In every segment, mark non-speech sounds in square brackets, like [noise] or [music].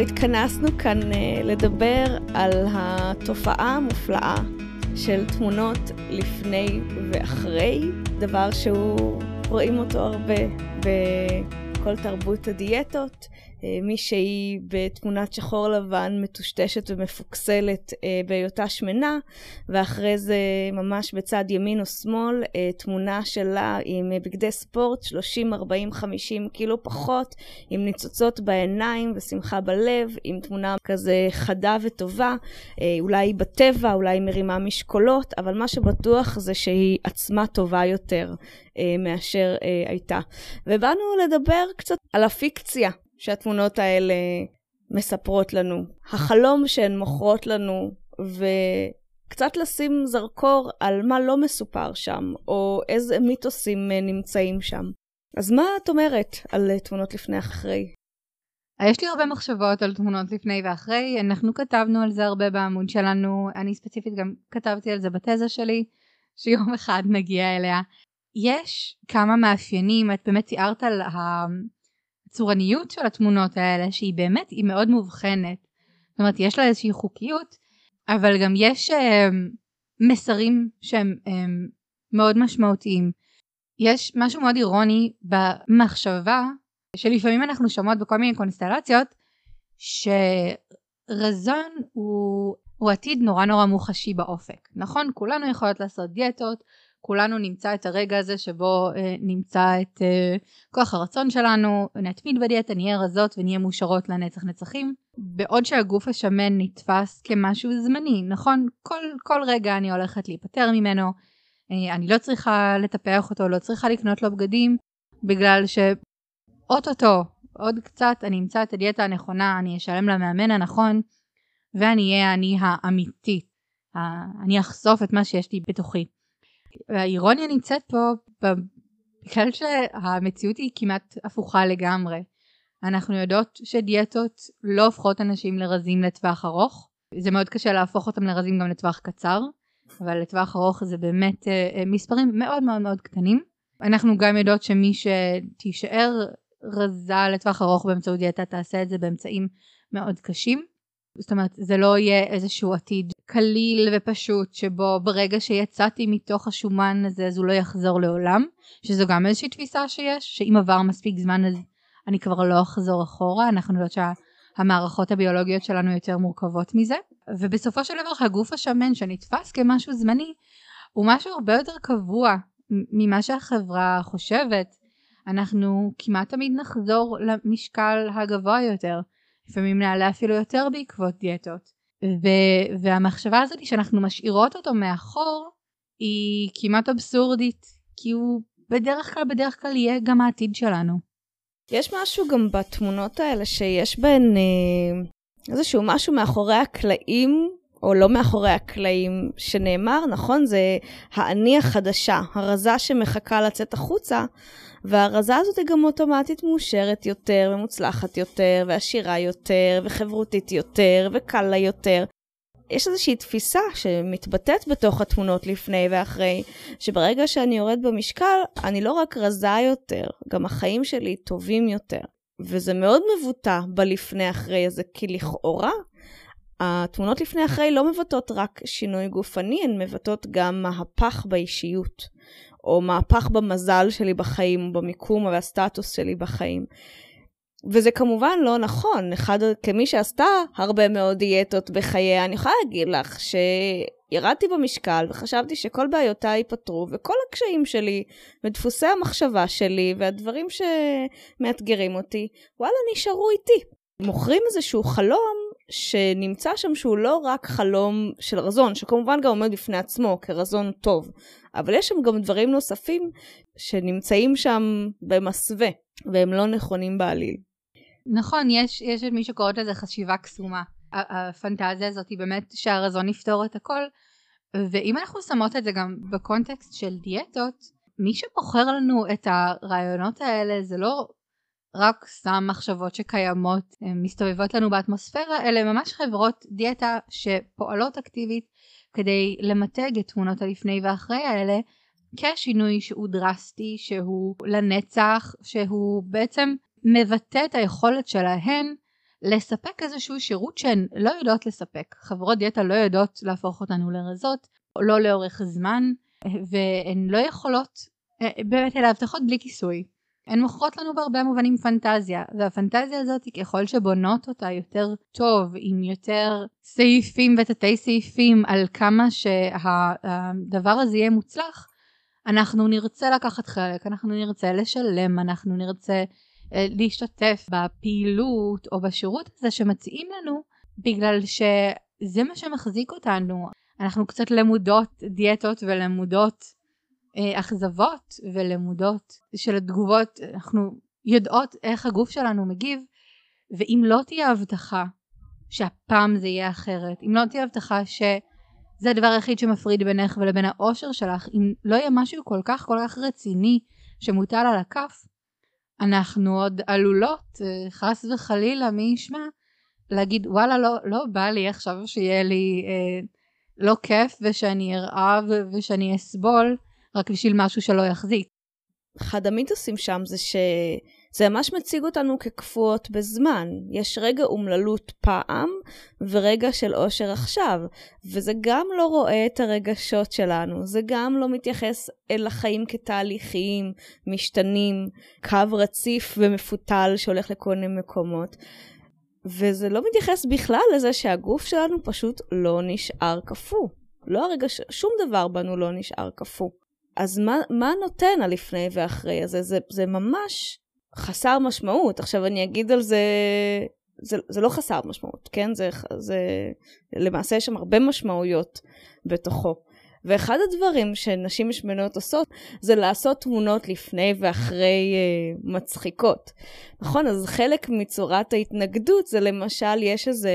התכנסנו כאן uh, לדבר על התופעה המופלאה של תמונות לפני ואחרי, דבר שהוא רואים אותו הרבה בכל תרבות הדיאטות. אה, מישהי בתמונת שחור לבן מטושטשת ומפוקסלת אה, בהיותה שמנה, ואחרי זה ממש בצד ימין או שמאל אה, תמונה שלה עם בגדי ספורט 30, 40, 50 קילו פחות, עם ניצוצות בעיניים ושמחה בלב, עם תמונה כזה חדה וטובה, אולי בטבע, אולי מרימה משקולות, אבל מה שבטוח זה שהיא עצמה טובה יותר מאשר הייתה. ובאנו לדבר קצת על הפיקציה שהתמונות האלה מספרות לנו. החלום שהן מוכרות לנו, וקצת לשים זרקור על מה לא מסופר שם, או איזה מיתוסים נמצאים שם. אז מה את אומרת על תמונות לפני אחרי? יש לי הרבה מחשבות על תמונות לפני ואחרי, אנחנו כתבנו על זה הרבה בעמוד שלנו, אני ספציפית גם כתבתי על זה בתזה שלי, שיום [laughs] אחד נגיע אליה. יש כמה מאפיינים, את באמת תיארת על הצורניות של התמונות האלה שהיא באמת היא מאוד מובחנת. זאת אומרת יש לה איזושהי חוקיות אבל גם יש אה, מסרים שהם אה, מאוד משמעותיים. יש משהו מאוד אירוני במחשבה שלפעמים אנחנו שומעות בכל מיני קונסטלציות שרזון הוא, הוא עתיד נורא נורא מוחשי באופק נכון כולנו יכולות לעשות דיאטות כולנו נמצא את הרגע הזה שבו אה, נמצא את אה, כוח הרצון שלנו, נתמיד בדיאטה, נהיה רזות ונהיה מאושרות לנצח נצחים. בעוד שהגוף השמן נתפס כמשהו זמני, נכון? כל, כל רגע אני הולכת להיפטר ממנו, אה, אני לא צריכה לטפח אותו, לא צריכה לקנות לו בגדים, בגלל שאו-טו-טו, עוד קצת אני אמצא את הדיאטה הנכונה, אני אשלם למאמן הנכון, ואני אהיה אני האמיתי. אני אחשוף את מה שיש לי בתוכי. והאירוניה נמצאת פה בגלל שהמציאות היא כמעט הפוכה לגמרי. אנחנו יודעות שדיאטות לא הופכות אנשים לרזים לטווח ארוך. זה מאוד קשה להפוך אותם לרזים גם לטווח קצר, אבל לטווח ארוך זה באמת אה, אה, מספרים מאוד מאוד מאוד קטנים. אנחנו גם יודעות שמי שתישאר רזה לטווח ארוך באמצעות דיאטה תעשה את זה באמצעים מאוד קשים. זאת אומרת זה לא יהיה איזשהו עתיד קליל ופשוט שבו ברגע שיצאתי מתוך השומן הזה אז הוא לא יחזור לעולם שזו גם איזושהי תפיסה שיש שאם עבר מספיק זמן אז אני כבר לא אחזור אחורה. אנחנו יודעות שהמערכות הביולוגיות שלנו יותר מורכבות מזה. ובסופו של דבר הגוף השמן שנתפס כמשהו זמני הוא משהו הרבה יותר קבוע ממה שהחברה חושבת. אנחנו כמעט תמיד נחזור למשקל הגבוה יותר לפעמים נעלה אפילו יותר בעקבות דיאטות. ו- והמחשבה הזאת שאנחנו משאירות אותו מאחור היא כמעט אבסורדית כי הוא בדרך כלל בדרך כלל יהיה גם העתיד שלנו. יש משהו גם בתמונות האלה שיש בהן אה, איזשהו משהו מאחורי הקלעים או לא מאחורי הקלעים שנאמר, נכון? זה האני החדשה, הרזה שמחכה לצאת החוצה, והרזה הזאת היא גם אוטומטית מאושרת יותר, ומוצלחת יותר, ועשירה יותר, וחברותית יותר, וקל לה יותר. יש איזושהי תפיסה שמתבטאת בתוך התמונות לפני ואחרי, שברגע שאני יורד במשקל, אני לא רק רזה יותר, גם החיים שלי טובים יותר. וזה מאוד מבוטא בלפני אחרי הזה, כי לכאורה התמונות לפני אחרי לא מבטאות רק שינוי גופני, הן מבטאות גם מהפך באישיות, או מהפך במזל שלי בחיים, או במיקום והסטטוס שלי בחיים. וזה כמובן לא נכון, אחד, כמי שעשתה הרבה מאוד דיאטות בחייה, אני יכולה להגיד לך שירדתי במשקל וחשבתי שכל בעיותיי ייפתרו, וכל הקשיים שלי, ודפוסי המחשבה שלי, והדברים שמאתגרים אותי, וואלה, נשארו איתי. מוכרים איזשהו חלום שנמצא שם שהוא לא רק חלום של רזון, שכמובן גם עומד בפני עצמו כרזון טוב, אבל יש שם גם דברים נוספים שנמצאים שם במסווה, והם לא נכונים בעליל. נכון, יש, יש את מי שקוראת לזה חשיבה קסומה. הפנטזיה הזאת היא באמת שהרזון יפתור את הכל, ואם אנחנו שמות את זה גם בקונטקסט של דיאטות, מי שבוחר לנו את הרעיונות האלה זה לא רק סתם מחשבות שקיימות מסתובבות לנו באטמוספירה אלה ממש חברות דיאטה שפועלות אקטיבית כדי למתג את תמונות הלפני ואחרי האלה כשינוי שהוא דרסטי שהוא לנצח שהוא בעצם מבטא את היכולת שלהן לספק איזשהו שירות שהן לא יודעות לספק. חברות דיאטה לא יודעות להפוך אותנו לרזות, לא לאורך זמן, והן לא יכולות אה, באמת אלה הבטחות בלי כיסוי. הן מוכרות לנו בהרבה מובנים פנטזיה, והפנטזיה הזאת ככל שבונות אותה יותר טוב, עם יותר סעיפים ותתי סעיפים על כמה שהדבר הזה יהיה מוצלח, אנחנו נרצה לקחת חלק, אנחנו נרצה לשלם, אנחנו נרצה אה, להשתתף בפעילות או בשירות הזה שמציעים לנו, בגלל שזה מה שמחזיק אותנו. אנחנו קצת למודות דיאטות ולמודות אכזבות ולמודות של התגובות, אנחנו יודעות איך הגוף שלנו מגיב, ואם לא תהיה הבטחה שהפעם זה יהיה אחרת, אם לא תהיה הבטחה שזה הדבר היחיד שמפריד בינך ולבין האושר שלך, אם לא יהיה משהו כל כך כל כך רציני שמוטל על הכף, אנחנו עוד עלולות, אה, חס וחלילה, מי ישמע, להגיד וואלה לא, לא בא לי עכשיו שיהיה לי אה, לא כיף ושאני ארעב ושאני אסבול רק בשביל משהו שלא יחזיק. אחד המיתוסים שם זה שזה ממש מציג אותנו כקפואות בזמן. יש רגע אומללות פעם ורגע של אושר עכשיו, וזה גם לא רואה את הרגשות שלנו, זה גם לא מתייחס אל החיים כתהליכים, משתנים, קו רציף ומפותל שהולך לכל מיני מקומות. וזה לא מתייחס בכלל לזה שהגוף שלנו פשוט לא נשאר קפוא. לא הרגע, שום דבר בנו לא נשאר קפוא. אז מה, מה נותן הלפני ואחרי הזה? זה, זה ממש חסר משמעות. עכשיו אני אגיד על זה, זה, זה לא חסר משמעות, כן? זה, זה, למעשה יש שם הרבה משמעויות בתוכו. ואחד הדברים שנשים שמנות עושות זה לעשות תמונות לפני ואחרי אה, מצחיקות. נכון? אז חלק מצורת ההתנגדות זה למשל, יש איזה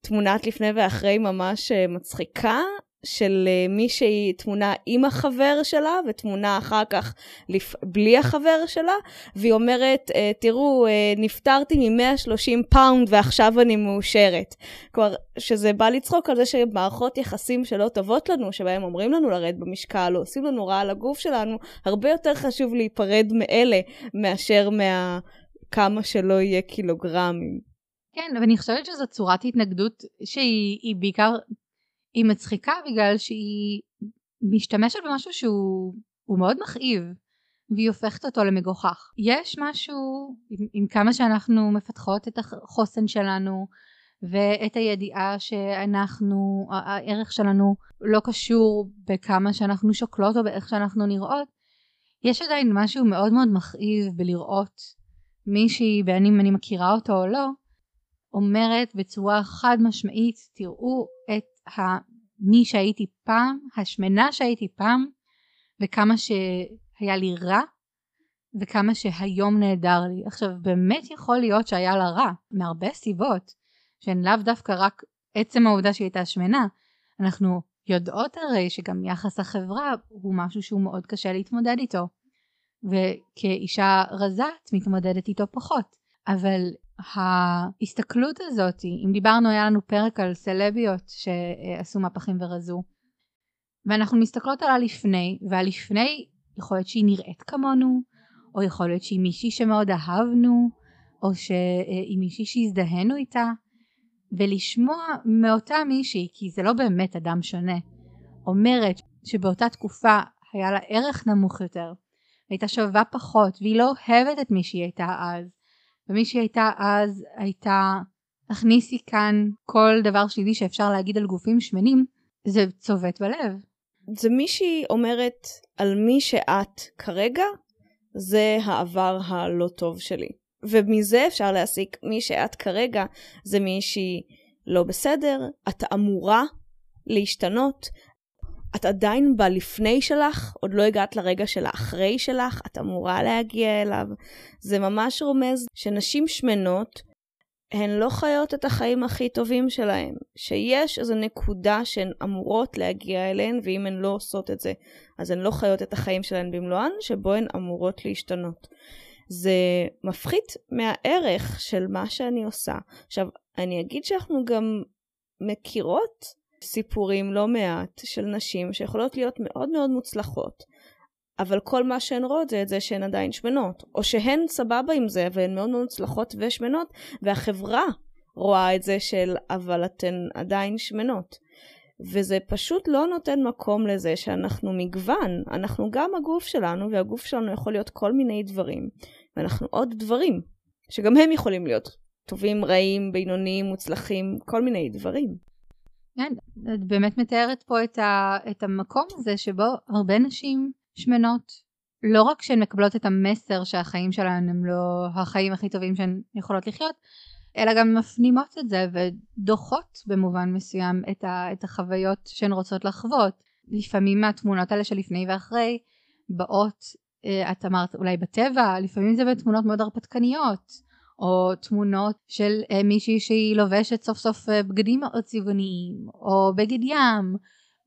תמונת לפני ואחרי ממש אה, מצחיקה, של אה, מישהי, תמונה עם החבר שלה, ותמונה אחר כך לפ... בלי החבר שלה, והיא אומרת, אה, תראו, אה, נפטרתי מ-130 פאונד ועכשיו אני מאושרת. כלומר, שזה בא לצחוק על זה שמערכות יחסים שלא טובות לנו, שבהם אומרים לנו לרדת במשקל, או עושים לנו רע על הגוף שלנו, הרבה יותר חשוב להיפרד מאלה, מאשר מה... כמה שלא יהיה קילוגרמים. כן, ואני חושבת שזו צורת התנגדות שהיא בעיקר היא מצחיקה בגלל שהיא משתמשת במשהו שהוא מאוד מכאיב והיא הופכת אותו למגוחך. יש משהו עם, עם כמה שאנחנו מפתחות את החוסן שלנו ואת הידיעה שאנחנו, הערך שלנו לא קשור בכמה שאנחנו שוקלות או באיך שאנחנו נראות, יש עדיין משהו מאוד מאוד מכאיב בלראות מישהי, בין אם אני מכירה אותו או לא, אומרת בצורה חד משמעית, תראו את מי שהייתי פעם, השמנה שהייתי פעם, וכמה שהיה לי רע, וכמה שהיום נהדר לי. עכשיו, באמת יכול להיות שהיה לה רע, מהרבה סיבות, שהן לאו דווקא רק עצם העובדה שהיא הייתה שמנה. אנחנו יודעות הרי שגם יחס החברה הוא משהו שהוא מאוד קשה להתמודד איתו. וכאישה רזה את מתמודדת איתו פחות. אבל ההסתכלות הזאת, אם דיברנו, היה לנו פרק על סלביות שעשו מהפכים ורזו, ואנחנו מסתכלות על הלפני, והלפני יכול להיות שהיא נראית כמונו, או יכול להיות שהיא מישהי שמאוד אהבנו, או שהיא מישהי שהזדהינו איתה, ולשמוע מאותה מישהי, כי זה לא באמת אדם שונה, אומרת שבאותה תקופה היה לה ערך נמוך יותר, הייתה שווה פחות, והיא לא אוהבת את מי שהיא הייתה אז, ומי שהייתה אז הייתה הכניסי כאן כל דבר שלילי שאפשר להגיד על גופים שמנים זה צובט בלב. זה מישהי אומרת על מי שאת כרגע זה העבר הלא טוב שלי. ומזה אפשר להסיק מי שאת כרגע זה מישהי לא בסדר, את אמורה להשתנות, את עדיין בלפני שלך, עוד לא הגעת לרגע של האחרי שלך, את אמורה להגיע אליו. זה ממש רומז שנשים שמנות הן לא חיות את החיים הכי טובים שלהן, שיש איזו נקודה שהן אמורות להגיע אליהן, ואם הן לא עושות את זה, אז הן לא חיות את החיים שלהן במלואן, שבו הן אמורות להשתנות. זה מפחית מהערך של מה שאני עושה. עכשיו, אני אגיד שאנחנו גם מכירות סיפורים לא מעט של נשים שיכולות להיות מאוד מאוד מוצלחות, אבל כל מה שהן רואות זה את זה שהן עדיין שמנות. או שהן סבבה עם זה והן מאוד מאוד מוצלחות ושמנות, והחברה רואה את זה של אבל אתן עדיין שמנות. וזה פשוט לא נותן מקום לזה שאנחנו מגוון, אנחנו גם הגוף שלנו, והגוף שלנו יכול להיות כל מיני דברים, ואנחנו עוד דברים, שגם הם יכולים להיות טובים, רעים, בינוניים, מוצלחים, כל מיני דברים. כן, את באמת מתארת פה את, ה, את המקום הזה שבו הרבה נשים שמנות, לא רק שהן מקבלות את המסר שהחיים שלהן הם לא החיים הכי טובים שהן יכולות לחיות, אלא גם מפנימות את זה ודוחות במובן מסוים את, ה, את החוויות שהן רוצות לחוות. לפעמים מהתמונות האלה שלפני ואחרי באות, אה, את אמרת אולי בטבע, לפעמים זה בתמונות מאוד הרפתקניות. או תמונות של אה, מישהי שהיא לובשת סוף סוף אה, בגדים מאוד צבעוניים, או בגד ים,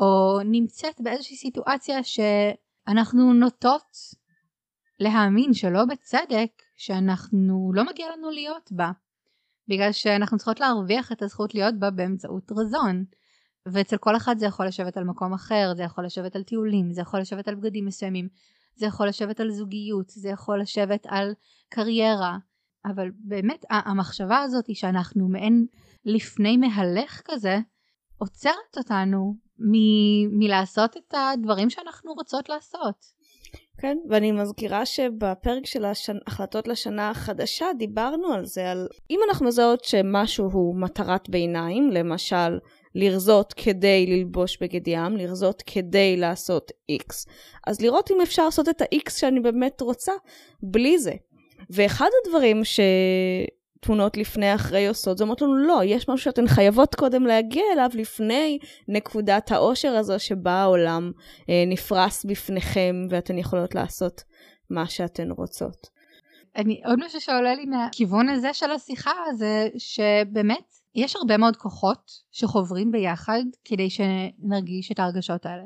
או נמצאת באיזושהי סיטואציה שאנחנו נוטות להאמין שלא בצדק שאנחנו לא מגיע לנו להיות בה. בגלל שאנחנו צריכות להרוויח את הזכות להיות בה באמצעות רזון. ואצל כל אחד זה יכול לשבת על מקום אחר, זה יכול לשבת על טיולים, זה יכול לשבת על בגדים מסוימים, זה יכול לשבת על זוגיות, זה יכול לשבת על קריירה, אבל באמת המחשבה הזאת שאנחנו מעין לפני מהלך כזה, עוצרת אותנו מ- מלעשות את הדברים שאנחנו רוצות לעשות. כן, ואני מזכירה שבפרק של ההחלטות לשנה החדשה דיברנו על זה, על אם אנחנו מזהות שמשהו הוא מטרת ביניים, למשל לרזות כדי ללבוש בגד ים, לרזות כדי לעשות X, אז לראות אם אפשר לעשות את ה-X שאני באמת רוצה בלי זה. ואחד הדברים שתמונות לפני אחרי עושות, זה אומרות לנו לא, יש משהו שאתן חייבות קודם להגיע אליו לפני נקודת האושר הזו שבה העולם אה, נפרס בפניכם ואתן יכולות לעשות מה שאתן רוצות. אני, עוד משהו שעולה לי מהכיוון הזה של השיחה זה שבאמת יש הרבה מאוד כוחות שחוברים ביחד כדי שנרגיש את ההרגשות האלה.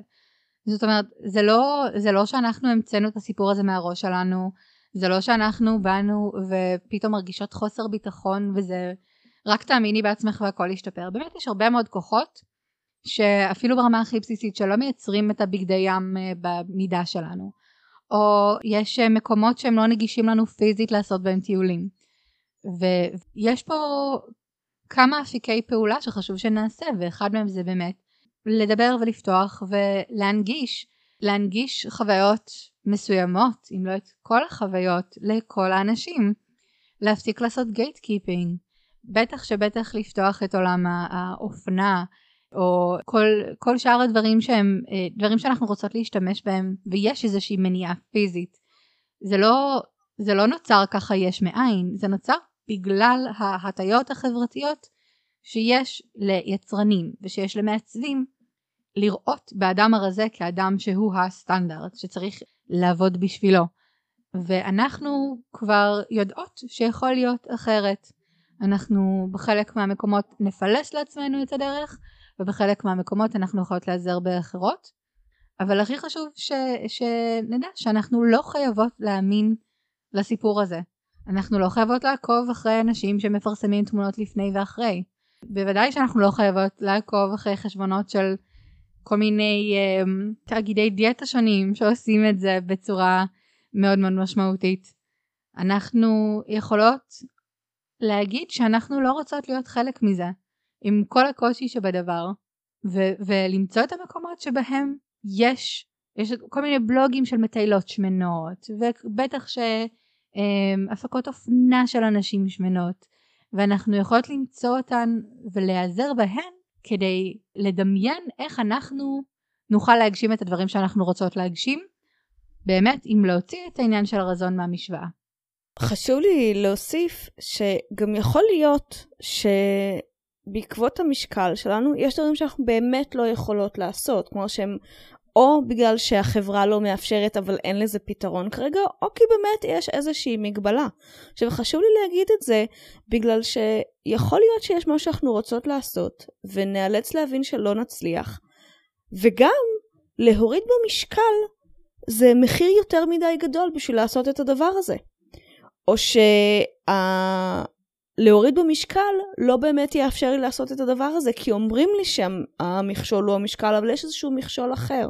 זאת אומרת, זה לא, זה לא שאנחנו המצאנו את הסיפור הזה מהראש שלנו, זה לא שאנחנו באנו ופתאום מרגישות חוסר ביטחון וזה רק תאמיני בעצמך והכל ישתפר. באמת יש הרבה מאוד כוחות שאפילו ברמה הכי בסיסית שלא מייצרים את הבגדי ים אה, במידה שלנו. או יש אה, מקומות שהם לא נגישים לנו פיזית לעשות בהם טיולים. ויש פה כמה אפיקי פעולה שחשוב שנעשה ואחד מהם זה באמת לדבר ולפתוח ולהנגיש להנגיש חוויות מסוימות, אם לא את כל החוויות, לכל האנשים. להפסיק לעשות gatekeeping. בטח שבטח לפתוח את עולם האופנה, או כל, כל שאר הדברים שהם אה, דברים שאנחנו רוצות להשתמש בהם, ויש איזושהי מניעה פיזית. זה לא, זה לא נוצר ככה יש מאין, זה נוצר בגלל ההטיות החברתיות שיש ליצרנים ושיש למעצבים לראות באדם הרזה כאדם שהוא הסטנדרט שצריך לעבוד בשבילו. ואנחנו כבר יודעות שיכול להיות אחרת. אנחנו בחלק מהמקומות נפלס לעצמנו את הדרך ובחלק מהמקומות אנחנו יכולות להיעזר באחרות. אבל הכי חשוב ש, שנדע שאנחנו לא חייבות להאמין לסיפור הזה. אנחנו לא חייבות לעקוב אחרי אנשים שמפרסמים תמונות לפני ואחרי. בוודאי שאנחנו לא חייבות לעקוב אחרי חשבונות של כל מיני um, תאגידי דיאטה שונים שעושים את זה בצורה מאוד מאוד משמעותית. אנחנו יכולות להגיד שאנחנו לא רוצות להיות חלק מזה, עם כל הקושי שבדבר, ו- ולמצוא את המקומות שבהם יש, יש כל מיני בלוגים של מטיילות שמנות, ובטח שהפקות אמ, אופנה של אנשים שמנות, ואנחנו יכולות למצוא אותן ולהיעזר בהן כדי לדמיין איך אנחנו נוכל להגשים את הדברים שאנחנו רוצות להגשים, באמת אם להוציא את העניין של הרזון מהמשוואה. חשוב לי להוסיף שגם יכול להיות שבעקבות המשקל שלנו יש דברים שאנחנו באמת לא יכולות לעשות, כמו שהם או בגלל שהחברה לא מאפשרת אבל אין לזה פתרון כרגע, או כי באמת יש איזושהי מגבלה. עכשיו חשוב לי להגיד את זה בגלל שיכול להיות שיש מה שאנחנו רוצות לעשות ונאלץ להבין שלא נצליח, וגם להוריד במשקל זה מחיר יותר מדי גדול בשביל לעשות את הדבר הזה. או שלהוריד שה... במשקל לא באמת יאפשר לי לעשות את הדבר הזה, כי אומרים לי שהמכשול הוא המשקל, אבל יש איזשהו מכשול אחר.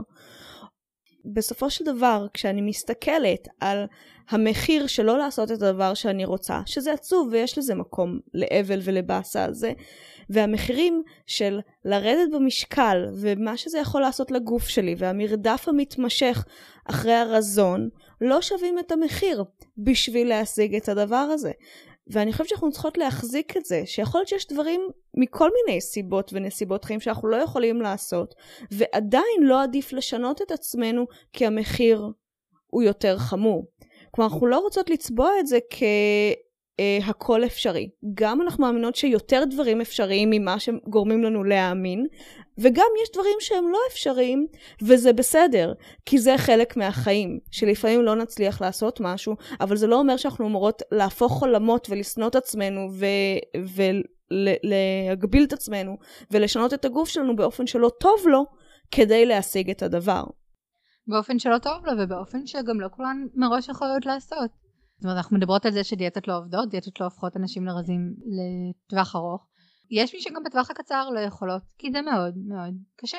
בסופו של דבר, כשאני מסתכלת על המחיר שלא לעשות את הדבר שאני רוצה, שזה עצוב ויש לזה מקום לאבל ולבאסה על זה, והמחירים של לרדת במשקל ומה שזה יכול לעשות לגוף שלי והמרדף המתמשך אחרי הרזון לא שווים את המחיר בשביל להשיג את הדבר הזה. ואני חושבת שאנחנו צריכות להחזיק את זה, שיכול להיות שיש דברים מכל מיני סיבות ונסיבות חיים שאנחנו לא יכולים לעשות, ועדיין לא עדיף לשנות את עצמנו כי המחיר הוא יותר חמור. כלומר, אנחנו לא רוצות לצבוע את זה כ... uh, הכל אפשרי. גם אנחנו מאמינות שיותר דברים אפשריים ממה שגורמים לנו להאמין, וגם יש דברים שהם לא אפשריים, וזה בסדר, כי זה חלק מהחיים, שלפעמים לא נצליח לעשות משהו, אבל זה לא אומר שאנחנו אמורות להפוך עולמות ולשנוא את עצמנו ולהגביל את עצמנו ולשנות את הגוף שלנו באופן שלא טוב לו, כדי להשיג את הדבר. באופן שלא טוב לו ובאופן שגם לא כולן מראש יכולות לעשות. זאת אומרת, אנחנו מדברות על זה שדיאטות לא עובדות, דיאטות לא הופכות אנשים לרזים לטווח ארוך. יש מי שגם בטווח הקצר לא יכולות, כי זה מאוד מאוד קשה.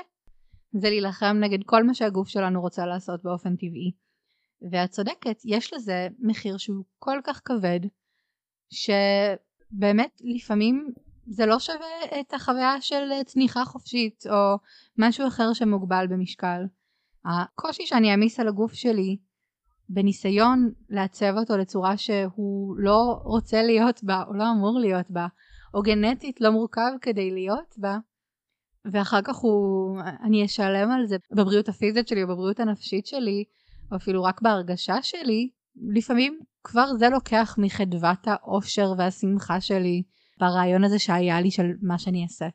זה להילחם נגד כל מה שהגוף שלנו רוצה לעשות באופן טבעי. ואת צודקת, יש לזה מחיר שהוא כל כך כבד, שבאמת לפעמים זה לא שווה את החוויה של צניחה חופשית או משהו אחר שמוגבל במשקל. הקושי שאני אעמיס על הגוף שלי בניסיון לעצב אותו לצורה שהוא לא רוצה להיות בה או לא אמור להיות בה או גנטית לא מורכב כדי להיות בה. ואחר כך הוא, אני אשלם על זה בבריאות הפיזית שלי או בבריאות הנפשית שלי או אפילו רק בהרגשה שלי לפעמים כבר זה לוקח מחדוות האושר והשמחה שלי ברעיון הזה שהיה לי של מה שאני אעשה.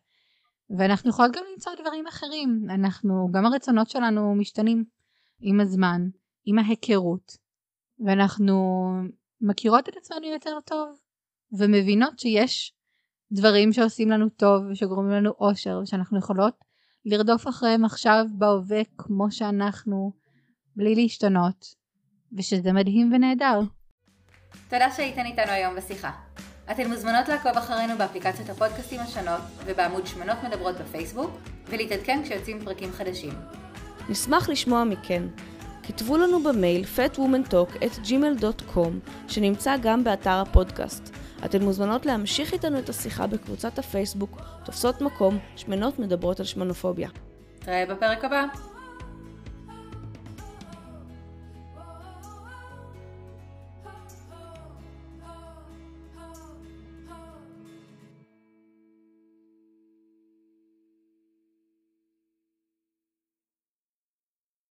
ואנחנו יכולות גם למצוא דברים אחרים. אנחנו גם הרצונות שלנו משתנים עם הזמן עם ההיכרות. ואנחנו מכירות את עצמנו יותר טוב ומבינות שיש דברים שעושים לנו טוב ושגורמים לנו אושר ושאנחנו יכולות לרדוף אחריהם עכשיו בהווה כמו שאנחנו בלי להשתנות ושזה מדהים ונהדר. תודה שהייתן איתנו היום בשיחה. אתן מוזמנות לעקוב אחרינו באפליקציות הפודקאסטים השונות ובעמוד שמנות מדברות בפייסבוק ולהתעדכן כשיוצאים פרקים חדשים. נשמח לשמוע מכן. כתבו לנו במייל fatwomantalk@gmail.com שנמצא גם באתר הפודקאסט. אתן מוזמנות להמשיך איתנו את השיחה בקבוצת הפייסבוק תופסות מקום שמנות מדברות על שמנופוביה. נתראה בפרק הבא.